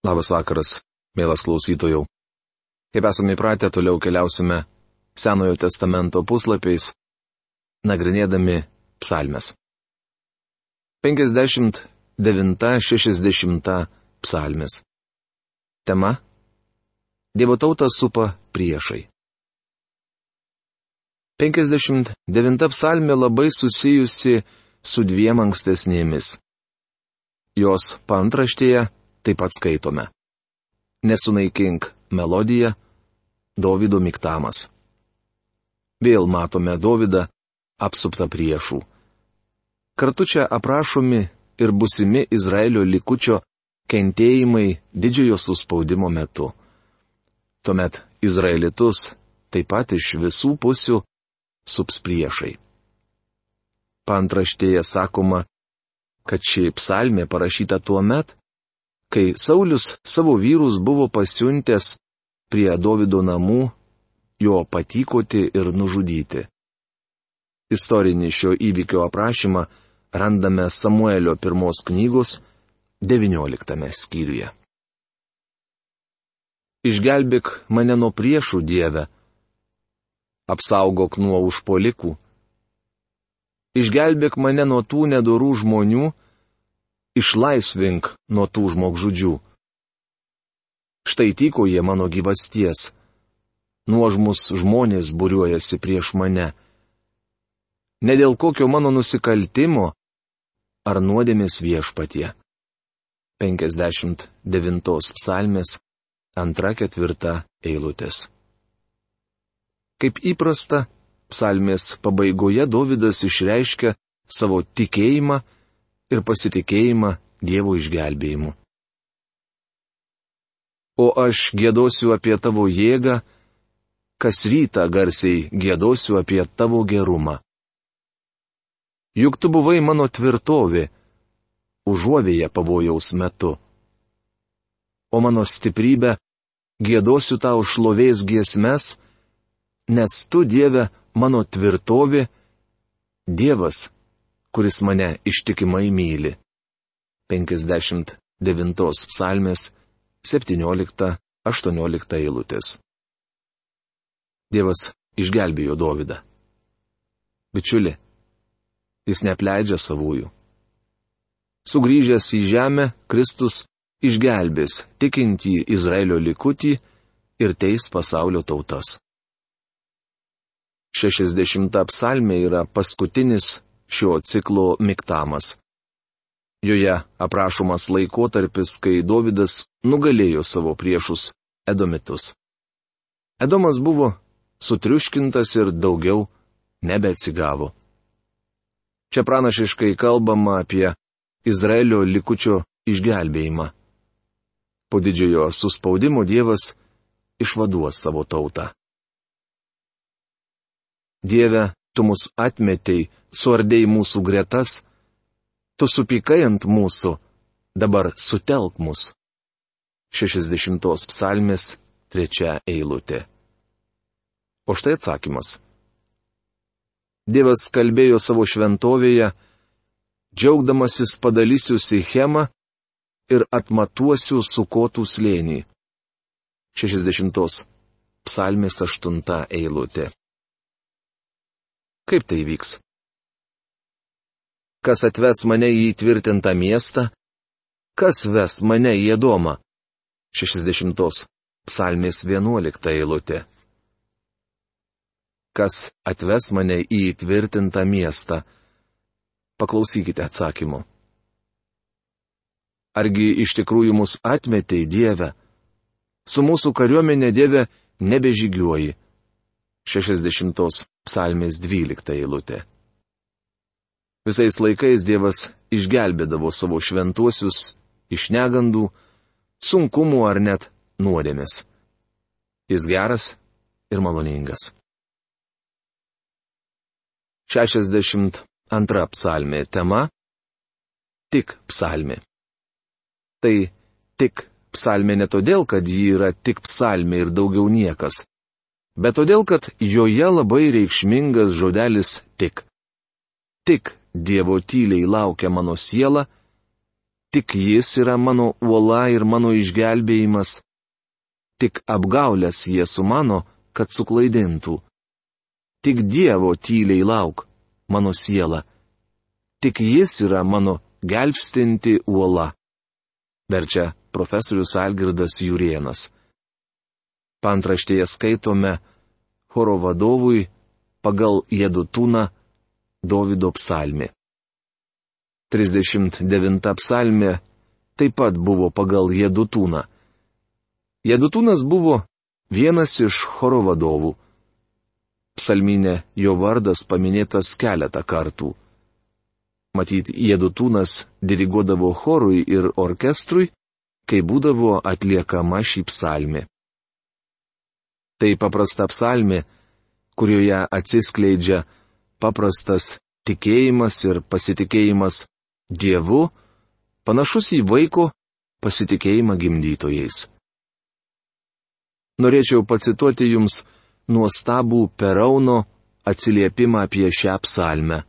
Labas vakaras, mielas klausytojų. Kaip esame įpratę, toliau keliausime Senojo testamento puslapiais, nagrinėdami psalmes. 59-60 psalmes. Tema - Dievo tautą supa priešai. 59 psalmė labai susijusi su dviem ankstesnėmis. Jos pantraštėje taip pat skaitome. Nesunaikink melodiją, Davido miktamas. Vėl matome Davidą apsuptą priešų. Kartu čia aprašomi ir busimi Izraelio likučio kentėjimai didžiojo suspaudimo metu. Tuomet Izraelitus taip pat iš visų pusių sups priešai. Pantraštėje sakoma, kad ši psalmė parašyta tuo met, kai Saulis savo vyrus buvo pasiuntęs prie Davido namų, jo patykoti ir nužudyti. Istorinį šio įvykio aprašymą randame Samuelio pirmos knygos 19 skyriuje. Išgelbėk mane nuo priešų Dieve, apsaugok nuo užpolikų, išgelbėk mane nuo tų nedorų žmonių, išlaisvink nuo tų žmogžudžių. Štai tyko jie mano gyvasties. Nuožmus žmonės būriuojasi prieš mane. Ne dėl kokio mano nusikaltimo ar nuodėmės viešpatie. 59 psalmės, antra ketvirta eilutės. Kaip įprasta, psalmės pabaigoje Davidas išreiškia savo tikėjimą ir pasitikėjimą Dievo išgelbėjimu. O aš gėdosiu apie tavo jėgą, kas rytą garsiai gėdosiu apie tavo gerumą. Juk tu buvai mano tvirtovė, užuovėje pavojaus metu. O mano stiprybė gėdosiu tau šlovės giesmes, nes tu, Dieve, mano tvirtovė, Dievas, kuris mane ištikimai myli. 59 psalmės 17-18 eilutės. Dievas išgelbėjo Dovydą. Bičiuli, jis neapleidžia savųjų. Sugryžęs į žemę, Kristus išgelbės tikintį Izraelio likutį ir teis pasaulio tautas. 60 psalmė yra paskutinis šio ciklo miktamas. Joje aprašomas laikotarpis, kai Davidas nugalėjo savo priešus Edomitus. Edomas buvo sutriuškintas ir daugiau nebeatsigavo. Čia pranašiškai kalbama apie Izraelio likučio išgelbėjimą. Po didžiojo suspaudimo Dievas išvaduos savo tautą. Dieve, tu mus atmetei, suardėjai mūsų gretas, tu supykai ant mūsų, dabar sutelk mus. 60 psalmės, trečia eilutė. O štai atsakymas. Dievas kalbėjo savo šventovėje, džiaugdamasis padalysiu Sichemą ir atmatuosiu sukotų slėnį. 60 psalmės 8 eilutė. Kaip tai vyks? Kas atves mane į įtvirtintą miestą? Kas ves mane į Edomą? 60 psalmės 11 eilutė. Kas atves mane į įtvirtintą miestą? Paklausykite atsakymu. Argi iš tikrųjų mus atmetė į Dievę? Su mūsų kariuomenė Dieve nebežygiuoji. 60 psalmės 12 eilutė. Visais laikais Dievas išgelbėdavo savo šventuosius iš negandų, sunkumų ar net nuodėmės. Jis geras ir maloningas. 62 psalmė tema - tik psalmė. Tai tik psalmė ne todėl, kad ji yra tik psalmė ir daugiau niekas bet todėl, kad joje labai reikšmingas žodelis tik. Tik Dievo tyliai laukia mano siela, tik jis yra mano uola ir mano išgelbėjimas. Tik apgaulės jie sumano, kad suklaidintų. Tik Dievo tyliai lauk, mano siela. Tik jis yra mano gelbstinti uola. Verčia profesorius Algirdas Jurienas. Pantraštėje skaitome choro vadovui pagal Jedutūną Davido psalmė. 39 psalmė taip pat buvo pagal Jedutūną. Jedutūnas buvo vienas iš choro vadovų. Psalminė jo vardas paminėtas keletą kartų. Matyt, Jedutūnas diriguodavo chorui ir orkestrui, kai būdavo atliekama šį psalmį. Tai paprasta psalmė, kurioje atsiskleidžia paprastas tikėjimas ir pasitikėjimas Dievu, panašus į vaiko pasitikėjimą gimdytojais. Norėčiau pacituoti jums nuostabų Perauno atsiliepimą apie šią psalmę.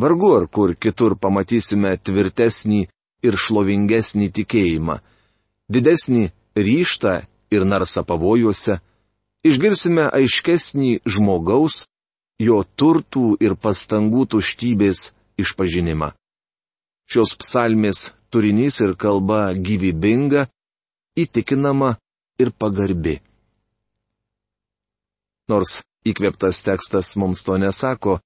Vargu ar kur kitur pamatysime tvirtesnį ir šlovingesnį tikėjimą, didesnį ryštą ir narsą pavojuose, išgirsime aiškesnį žmogaus, jo turtų ir pastangų tuštybės išpažinimą. Šios psalmės turinys ir kalba gyvybinga, įtikinama ir pagarbi. Nors įkvėptas tekstas mums to nesako,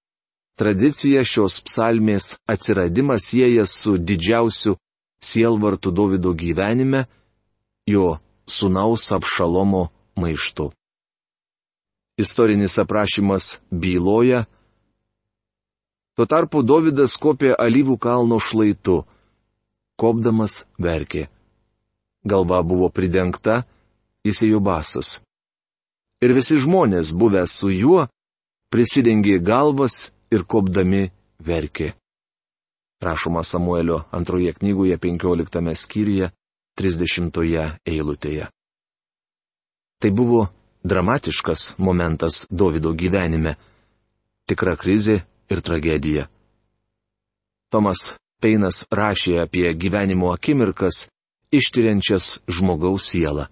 tradicija šios psalmės atsiradimas siejas su didžiausiu sielvartu Davido gyvenime, jo sunaus apšalomo maištu istorinis aprašymas byloja. Tuo tarpu Davidas kopė alyvų kalno šlaitu. Kopdamas verkė. Galva buvo pridengta, jis ėjo basas. Ir visi žmonės, buvę su juo, prisidengė galvas ir kopdami verkė. Rašoma Samuelio antroje knygoje 15 skyriuje 30 eilutėje. Tai buvo dramatiškas momentas Davido gyvenime - tikra krizė ir tragedija. Tomas Peinas rašė apie gyvenimo akimirkas, ištiriančias žmogaus sielą.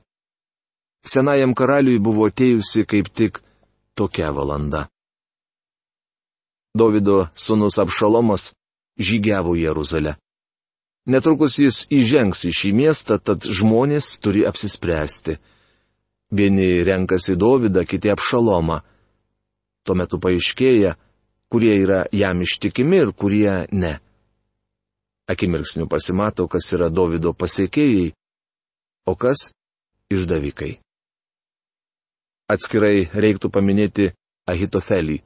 Senajam karaliui buvo atėjusi kaip tik tokia valanda. Davido sunus Apšalomas žygiavo Jeruzalę. Netrukus jis įžengs į šį miestą, tad žmonės turi apsispręsti Vieni renkasi Dovydą, kiti apšalomą. Tuo metu paaiškėja, kurie yra jam ištikimi ir kurie ne. Akimirksniu pasimato, kas yra Dovido pasiekėjai, o kas išdavikai. Atskirai reiktų paminėti Ahitofelį,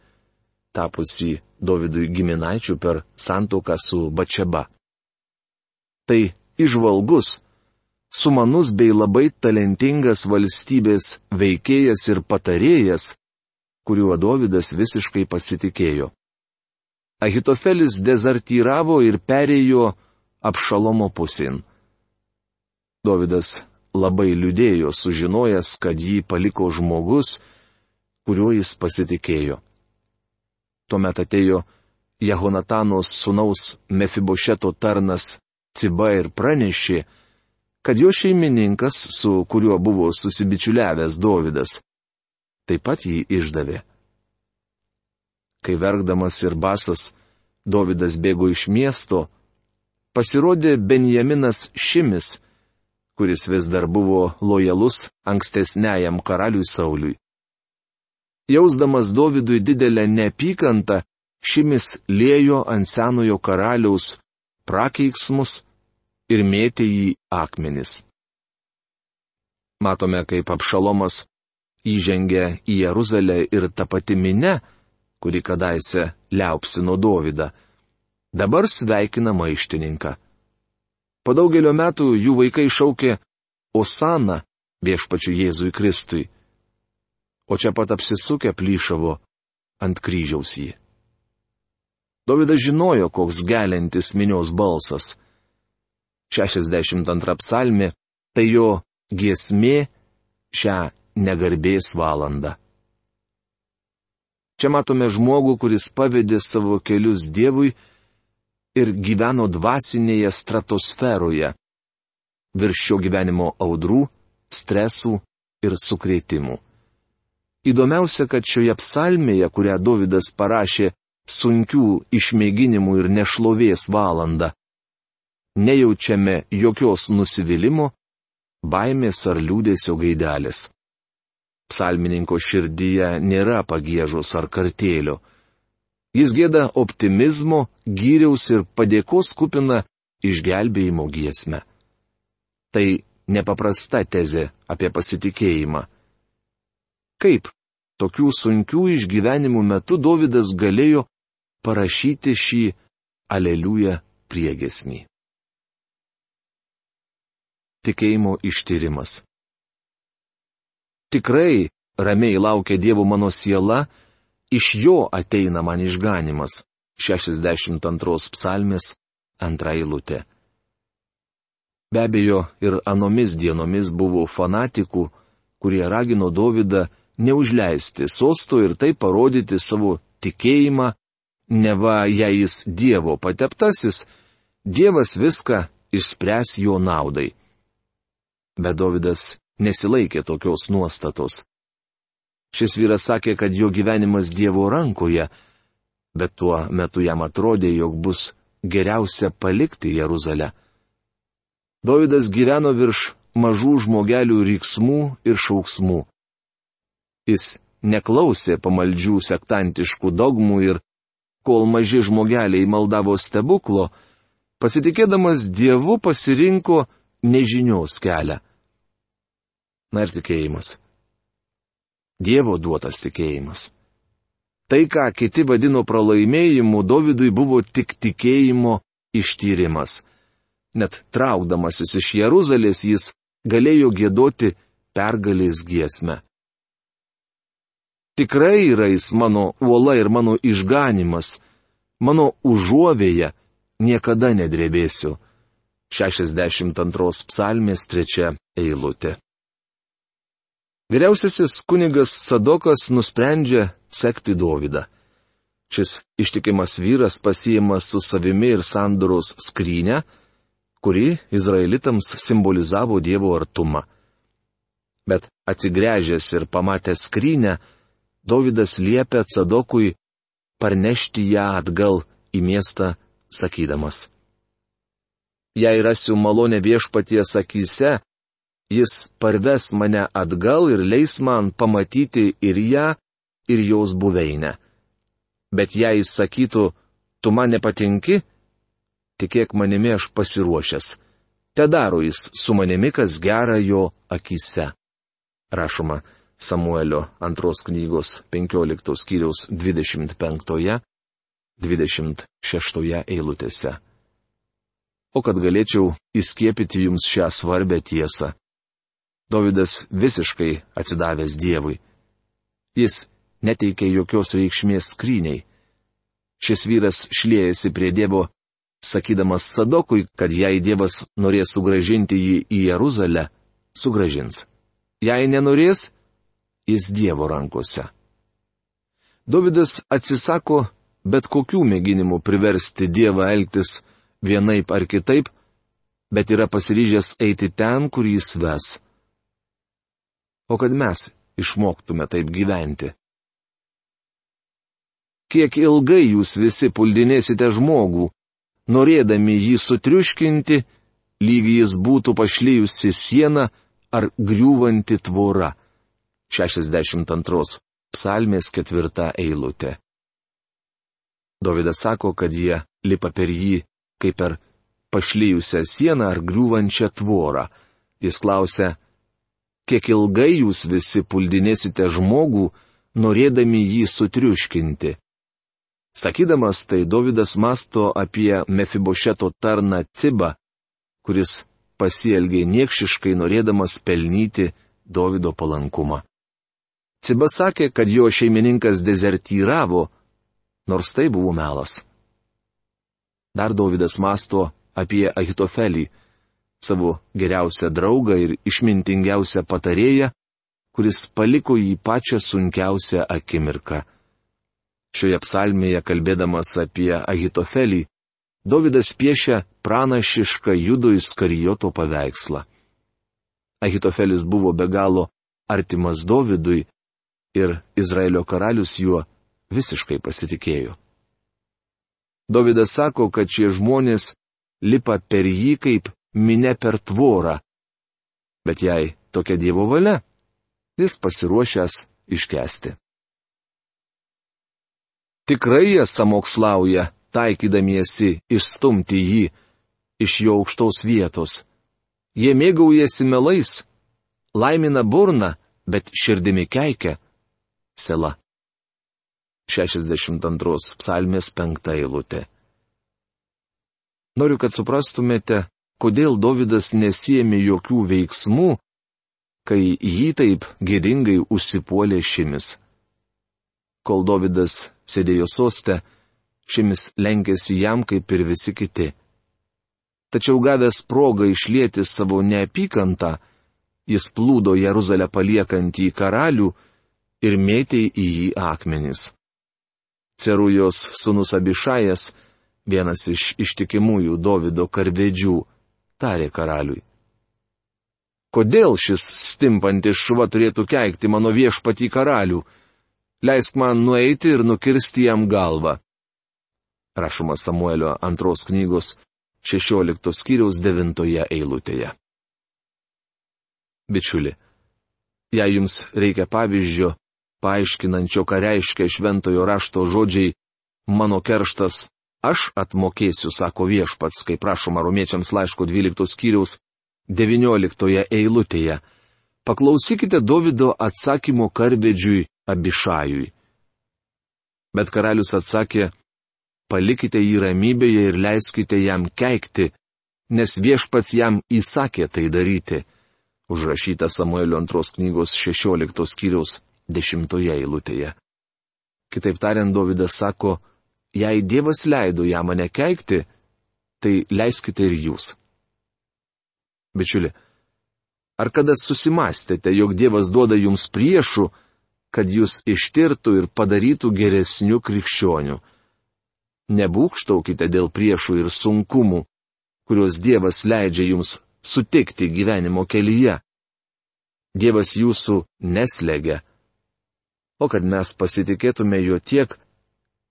tapusi Dovydui giminaičių per santoką su Bačeba. Tai išvalgus, sumanus bei labai talentingas valstybės veikėjas ir patarėjas, kuriuo Dovydas visiškai pasitikėjo. Ahitofelis dezertyravo ir perėjo apšalomo pusin. Dovydas labai liūdėjo, sužinojęs, kad jį paliko žmogus, kuriuo jis pasitikėjo. Tuomet atėjo Jehonatanos sunaus Mefibošeto tarnas Ciba ir pranešė, kad jo šeimininkas, su kuriuo buvo susibičiuliavęs Dovydas, taip pat jį išdavė. Kai verkdamas ir basas Dovydas bėgo iš miesto, pasirodė Benjaminas Šimis, kuris vis dar buvo lojalus ankstesniajam karaliui Sauliui. Jausdamas Dovydui didelę neapykantą, Šimis lėjo ant senojo karaliaus prakeiksmus ir mėtė jį akmenis. Matome, kaip apšalomas įžengia į Jeruzalę ir ta pati minė, kuri kadaise liaupsino Dovydą, dabar sveikina maištininką. Po daugelio metų jų vaikai šaukė Osana viešpačiu Jėzui Kristui, o čia pat apsisukę plyšavo ant kryžiaus jį. Dovydas žinojo, koks gelintis minios balsas. 62 psalmi - tai jo giesmė šią negarbės valandą. Čia matome žmogų, kuris pavedė savo kelius Dievui ir gyveno dvasinėje stratosferoje, virš šio gyvenimo audrų, stresų ir sukrėtimų. Įdomiausia, kad šioje psalmėje, kurią Davidas parašė sunkių išmėginimų ir nešlovės valandą, nejaučiame jokios nusivylimų, baimės ar liūdėsio gaidelės. Psalmininko širdyje nėra pagėžos ar kartėlio. Jis gėda optimizmo, gyriaus ir padėkos kupina išgelbėjimo giesmę. Tai nepaprasta tezė apie pasitikėjimą. Kaip tokių sunkių išgyvenimų metu Davidas galėjo parašyti šį aleliuja priegesmį. Tikėjimo ištyrimas. Tikrai ramiai laukia Dievo mano siela, iš jo ateina man išganimas. 62 psalmės antra eilutė. Be abejo, ir anomis dienomis buvo fanatikų, kurie ragino Dovydą neužleisti sosto ir tai parodyti savo tikėjimą, neva jei jis Dievo pateptasis, Dievas viską išspręs jo naudai. Bet Davidas nesilaikė tokios nuostatos. Šis vyras sakė, kad jo gyvenimas Dievo rankoje, bet tuo metu jam atrodė, jog bus geriausia palikti Jeruzalę. Davidas gyveno virš mažų žmogelių riksmų ir šauksmų. Jis neklausė pamaldžių sektantiškų dogmų ir, kol maži žmogeliai maldavo stebuklo, pasitikėdamas Dievu pasirinko nežinios kelią. Na ir tikėjimas. Dievo duotas tikėjimas. Tai, ką kiti vadino pralaimėjimu, Dovydui buvo tik tikėjimo ištyrimas. Net traukdamasis iš Jeruzalės jis galėjo gėdoti pergalės giesmę. Tikrai yra jis mano uola ir mano išganimas, mano užuovėja, niekada nedrebėsiu. 62 psalmės trečia eilutė. Vyriausiasis kunigas Sadokas nusprendžia sekti Dovydą. Šis ištikimas vyras pasiima su savimi ir sandoros skrynę, kuri izraelitams simbolizavo Dievo artumą. Bet atsigręžęs ir pamatęs skrynę, Davidas liepia Cadokui parnešti ją atgal į miestą, sakydamas. Jei rasiu malonę viešpaties akise, jis parves mane atgal ir leis man pamatyti ir ją, ir jos buveinę. Bet jei jis sakytų, tu man nepatinki, tikėk manimi aš pasiruošęs. Te daro jis su manimi, kas gera jo akise. Rašoma, Samuelio antros knygos 15 skyriaus 25-26 eilutėse. O kad galėčiau įskiepyti jums šią svarbę tiesą. Davidas visiškai atsidavęs Dievui. Jis neteikė jokios reikšmės skryniai. Šis vyras šliejasi prie Dievo, sakydamas Sadokui, kad jei Dievas norės sugražinti jį į Jeruzalę, sugražins. Jei nenorės, jis Dievo rankose. Davidas atsisako bet kokių mėginimų priversti Dievą elgtis vienaip ar kitaip, bet yra pasiryžęs eiti ten, kur jis ves. O kad mes išmoktume taip gyventi. Kiek ilgai jūs visi puldinėsite žmogų, norėdami jį sutriuškinti, lyg jis būtų pašlyjusi siena ar griūvanti tvora. 62 psalmės ketvirta eilutė. Dovydas sako, kad jie lipa per jį kaip per pašlyjusią sieną ar griūvančią tvorą. Jis klausia, kiek ilgai jūs visi puldinėsite žmogų, norėdami jį sutriuškinti. Sakydamas tai, Dovydas masto apie Mefibošeto tarną Cibą, kuris pasielgė niekšiškai norėdamas pelnyti Dovido palankumą. Ciba sakė, kad jo šeimininkas dezertyravo, nors tai buvo melas. Dar Davidas masto apie Ahitofelį, savo geriausią draugą ir išmintingiausią patarėją, kuris paliko jį pačią sunkiausią akimirką. Šioje psalmėje kalbėdamas apie Ahitofelį, Davidas piešia pranašišką judo įskarijoto paveikslą. Ahitofelis buvo be galo artimas Dovydui ir Izraelio karalius juo visiškai pasitikėjo. Dovydas sako, kad šie žmonės lipa per jį kaip minė per tvorą. Bet jei tokia Dievo valia, jis pasiruošęs iškesti. Tikrai jie samokslauja, taikydamiesi išstumti jį iš jo aukštos vietos. Jie mėgaujasi melais, laimina burną, bet širdimi keikia. Sela. 62 psalmės 5 eilutė. Noriu, kad suprastumėte, kodėl Davidas nesijėmė jokių veiksmų, kai jį taip gėdingai užsipuolė šimis. Kol Davidas sėdėjo soste, šimis lenkėsi jam kaip ir visi kiti. Tačiau gavęs progą išlėti savo neapykantą, jis plūdo Jeruzalę paliekantį karalių ir mėtė į jį akmenis. Cerujos sunus Abišajas, vienas iš ištikimųjų Davido karvedžių, tarė karaliui. Kodėl šis stimpantis šuva turėtų keikti mano viešpatį karalių? Leisk man nueiti ir nukirsti jam galvą. Rašoma Samuelio antros knygos 16 skyriaus 9 eilutėje. Bičiuli, jei jums reikia pavyzdžio, paaiškinančio, ką reiškia šventojo rašto žodžiai mano kerštas, aš atmokėsiu, sako viešpats, kaip prašoma romiečiams laiško 12 skyriaus 19 eilutėje. Paklausykite Davido atsakymo karvedžiui Abišajui. Bet karalius atsakė, palikite jį ramybėje ir leiskite jam keikti, nes viešpats jam įsakė tai daryti. Užrašyta Samuelio antros knygos 16 skyriaus dešimtoje eilutėje. Kitaip tariant, Davidas sako, jei Dievas leido ją mane keikti, tai leiskite ir jūs. Bičiuli, ar kada susimastėte, jog Dievas duoda jums priešų, kad jūs ištirtų ir padarytų geresnių krikščionių? Nebūkštaukite dėl priešų ir sunkumų, kuriuos Dievas leidžia jums sutikti gyvenimo kelyje. Dievas jūsų neslegia, o kad mes pasitikėtume juo tiek,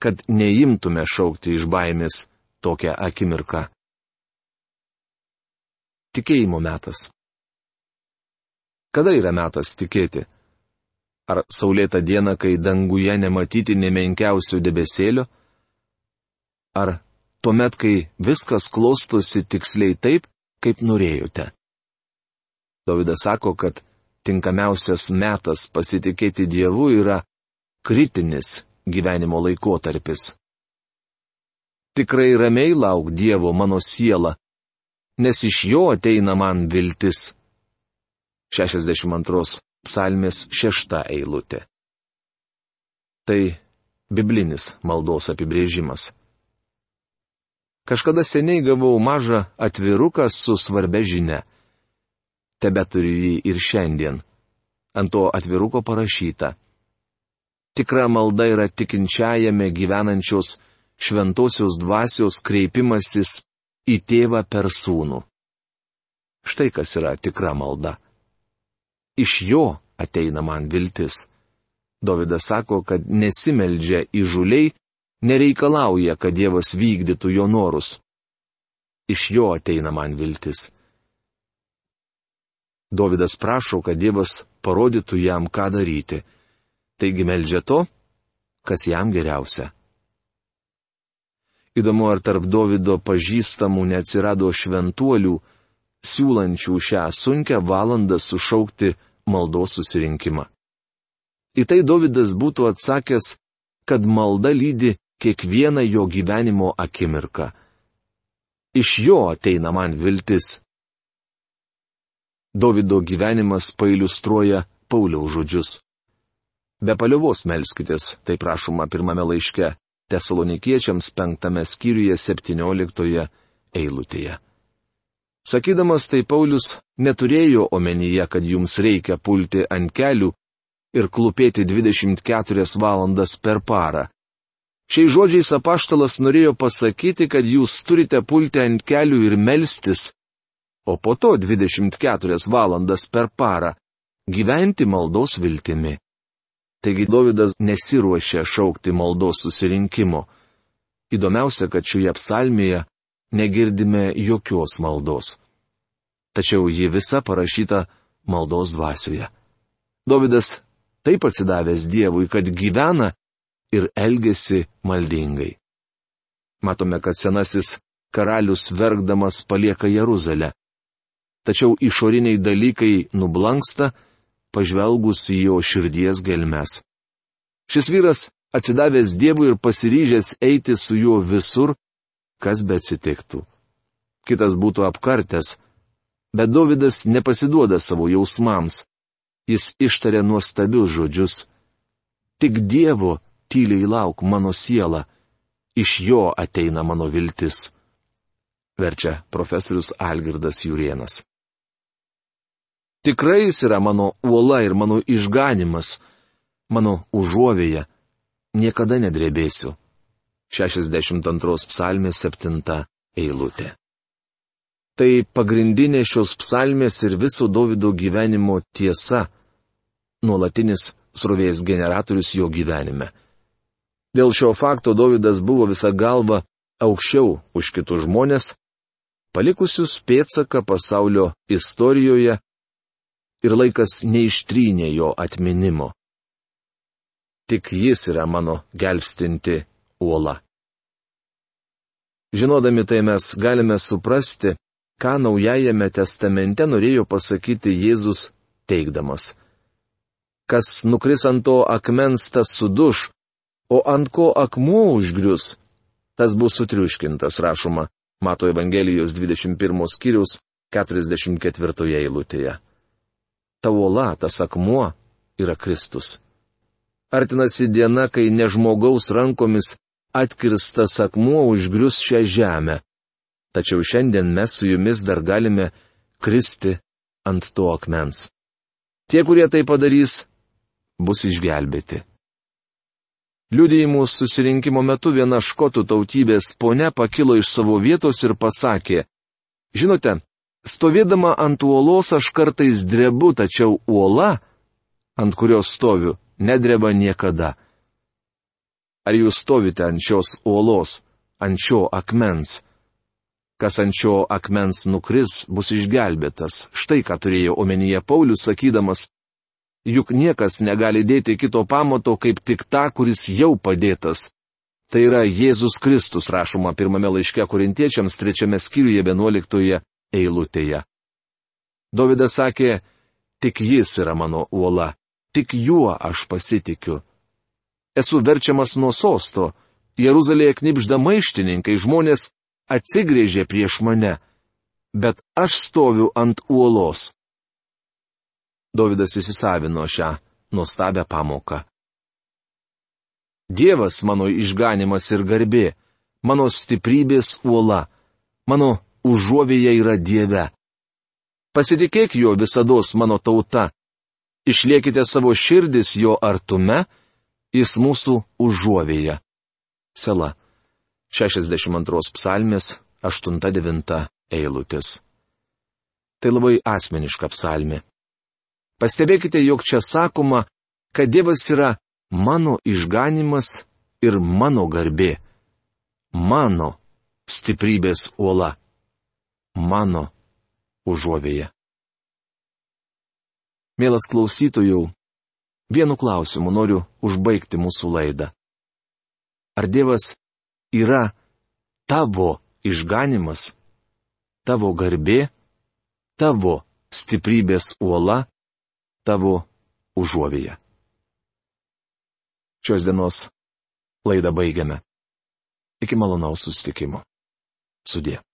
kad neimtume šaukti iš baimės tokią akimirką. Tikėjimo metas. Kada yra metas tikėti? Ar saulėta diena, kai danguje nematyti nemenkiausio debesėlio? Ar tuomet, kai viskas klostosi tiksliai taip, kaip norėjote? Davidas sako, kad tinkamiausias metas pasitikėti Dievu yra kritinis gyvenimo laikotarpis. Tikrai ramiai lauk Dievo mano siela, nes iš jo ateina man viltis. 62 psalmės 6 eilutė. Tai biblinis maldos apibrėžimas. Kažkada seniai gavau mažą atviruką su svarbia žinia tebe turiu jį ir šiandien. Ant to atviruko parašyta. Tikra malda yra tikinčiajame gyvenančios šventosios dvasios kreipimasis į tėvą per sūnų. Štai kas yra tikra malda. Iš jo ateina man viltis. Dovydas sako, kad nesimeldžia įžuliai, nereikalauja, kad Dievas vykdytų jo norus. Iš jo ateina man viltis. Davidas prašo, kad Dievas parodytų jam, ką daryti. Taigi meldžia to, kas jam geriausia. Įdomu, ar tarp Davido pažįstamų neatsirado šventuolių, siūlančių šią sunkę valandą sušaukti maldos susirinkimą. Į tai Davidas būtų atsakęs, kad malda lydi kiekvieną jo gyvenimo akimirką. Iš jo ateina man viltis Davido gyvenimas pailustruoja Pauliaus žodžius. Be paliovos melskitės, tai prašoma pirmame laiške Tesalonikiečiams penktame skyriuje septynioliktoje eilutėje. Sakydamas tai Paulius neturėjo omenyje, kad jums reikia pulti ant kelių ir klūpėti 24 valandas per parą. Šiais žodžiais apaštalas norėjo pasakyti, kad jūs turite pulti ant kelių ir melstis, o po to 24 valandas per parą gyventi maldos viltimi. Taigi Davidas nesiruošia šaukti maldos susirinkimo. Įdomiausia, kad šioje psalmėje negirdime jokios maldos. Tačiau ji visa parašyta maldos dvasioje. Davidas taip atsidavęs Dievui, kad gyvena ir elgesi maldingai. Matome, kad senasis karalius verkdamas palieka Jeruzalę. Tačiau išoriniai dalykai nublanksta, pažvelgus į jo širdies gelmes. Šis vyras atsidavęs Dievui ir pasiryžęs eiti su juo visur, kas be atsitiktų. Kitas būtų apkartęs, bet Davidas nepasiduoda savo jausmams. Jis ištarė nuostabius žodžius. Tik Dievo tyliai lauk mano siela, iš jo ateina mano viltis. Verčia profesorius Algirdas Jurienas. Tikrai jis yra mano uola ir mano išganimas, mano užuovėje, niekada nedrebėsiu. 62 psalmės 7 eilutė. Tai pagrindinė šios psalmės ir viso Davido gyvenimo tiesa, nuolatinis srovės generatorius jo gyvenime. Dėl šio fakto Davidas buvo visą galvą aukščiau už kitus žmonės, palikusius pėtsaką pasaulio istorijoje ir laikas neištrynė jo atminimo. Tik jis yra mano gelbstinti uola. Žinodami tai mes galime suprasti, ką Naujajame testamente norėjo pasakyti Jėzus teikdamas. Kas nukris ant to akmens, tas suduš, o ant ko akmuo užgrius, tas bus sutriuškintas, rašoma Mato Evangelijos 21 skyrius 44 eilutėje. Ta uola, tas akmuo yra Kristus. Artinasi diena, kai ne žmogaus rankomis atkirstas akmuo užgrius šią žemę. Tačiau šiandien mes su jumis dar galime kristi ant to akmens. Tie, kurie tai padarys, bus išgelbėti. Liudijimų susirinkimo metu viena škotų tautybės ponia pakilo iš savo vietos ir pasakė, žinote, stovėdama ant uolos aš kartais drebu, tačiau uola, ant kurios stoviu, nedreba niekada. Ar jūs stovite ant šios uolos, ant šio akmens? Kas ant šio akmens nukris, bus išgelbėtas. Štai ką turėjo omenyje Paulius sakydamas, juk niekas negali dėti kito pamato kaip tik tą, kuris jau padėtas. Tai yra Jėzus Kristus rašoma pirmame laiške korintiečiams trečiame skyriuje vienuoliktoje eilutėje. Davidas sakė, tik jis yra mano uola, tik juo aš pasitikiu. Esu verčiamas nuo sosto, Jeruzalėje knipžda maištininkai, žmonės atsigrėžė prieš mane, bet aš stoviu ant uolos. Davidas įsisavino šią nuostabią pamoką. Dievas mano išganimas ir garbė, mano stiprybės uola, mano užuovėje yra Dieve. Pasitikėk jo visada mano tauta, išliekite savo širdis jo artume, jis mūsų užuovėje. Sela. 62 psalmės 8-9 eilutės. Tai labai asmeniška psalmė. Pastebėkite, jog čia sakoma, kad Dievas yra mano išganimas ir mano garbė. Mano stiprybės uola. Mano užuovėje. Mielas klausytojų, vienu klausimu noriu užbaigti mūsų laidą. Ar Dievas yra tavo išganimas, tavo garbė, tavo stiprybės uola? tavo užuovėje. Šios dienos laidą baigiame. Iki malonaus sustikimo. Sudė.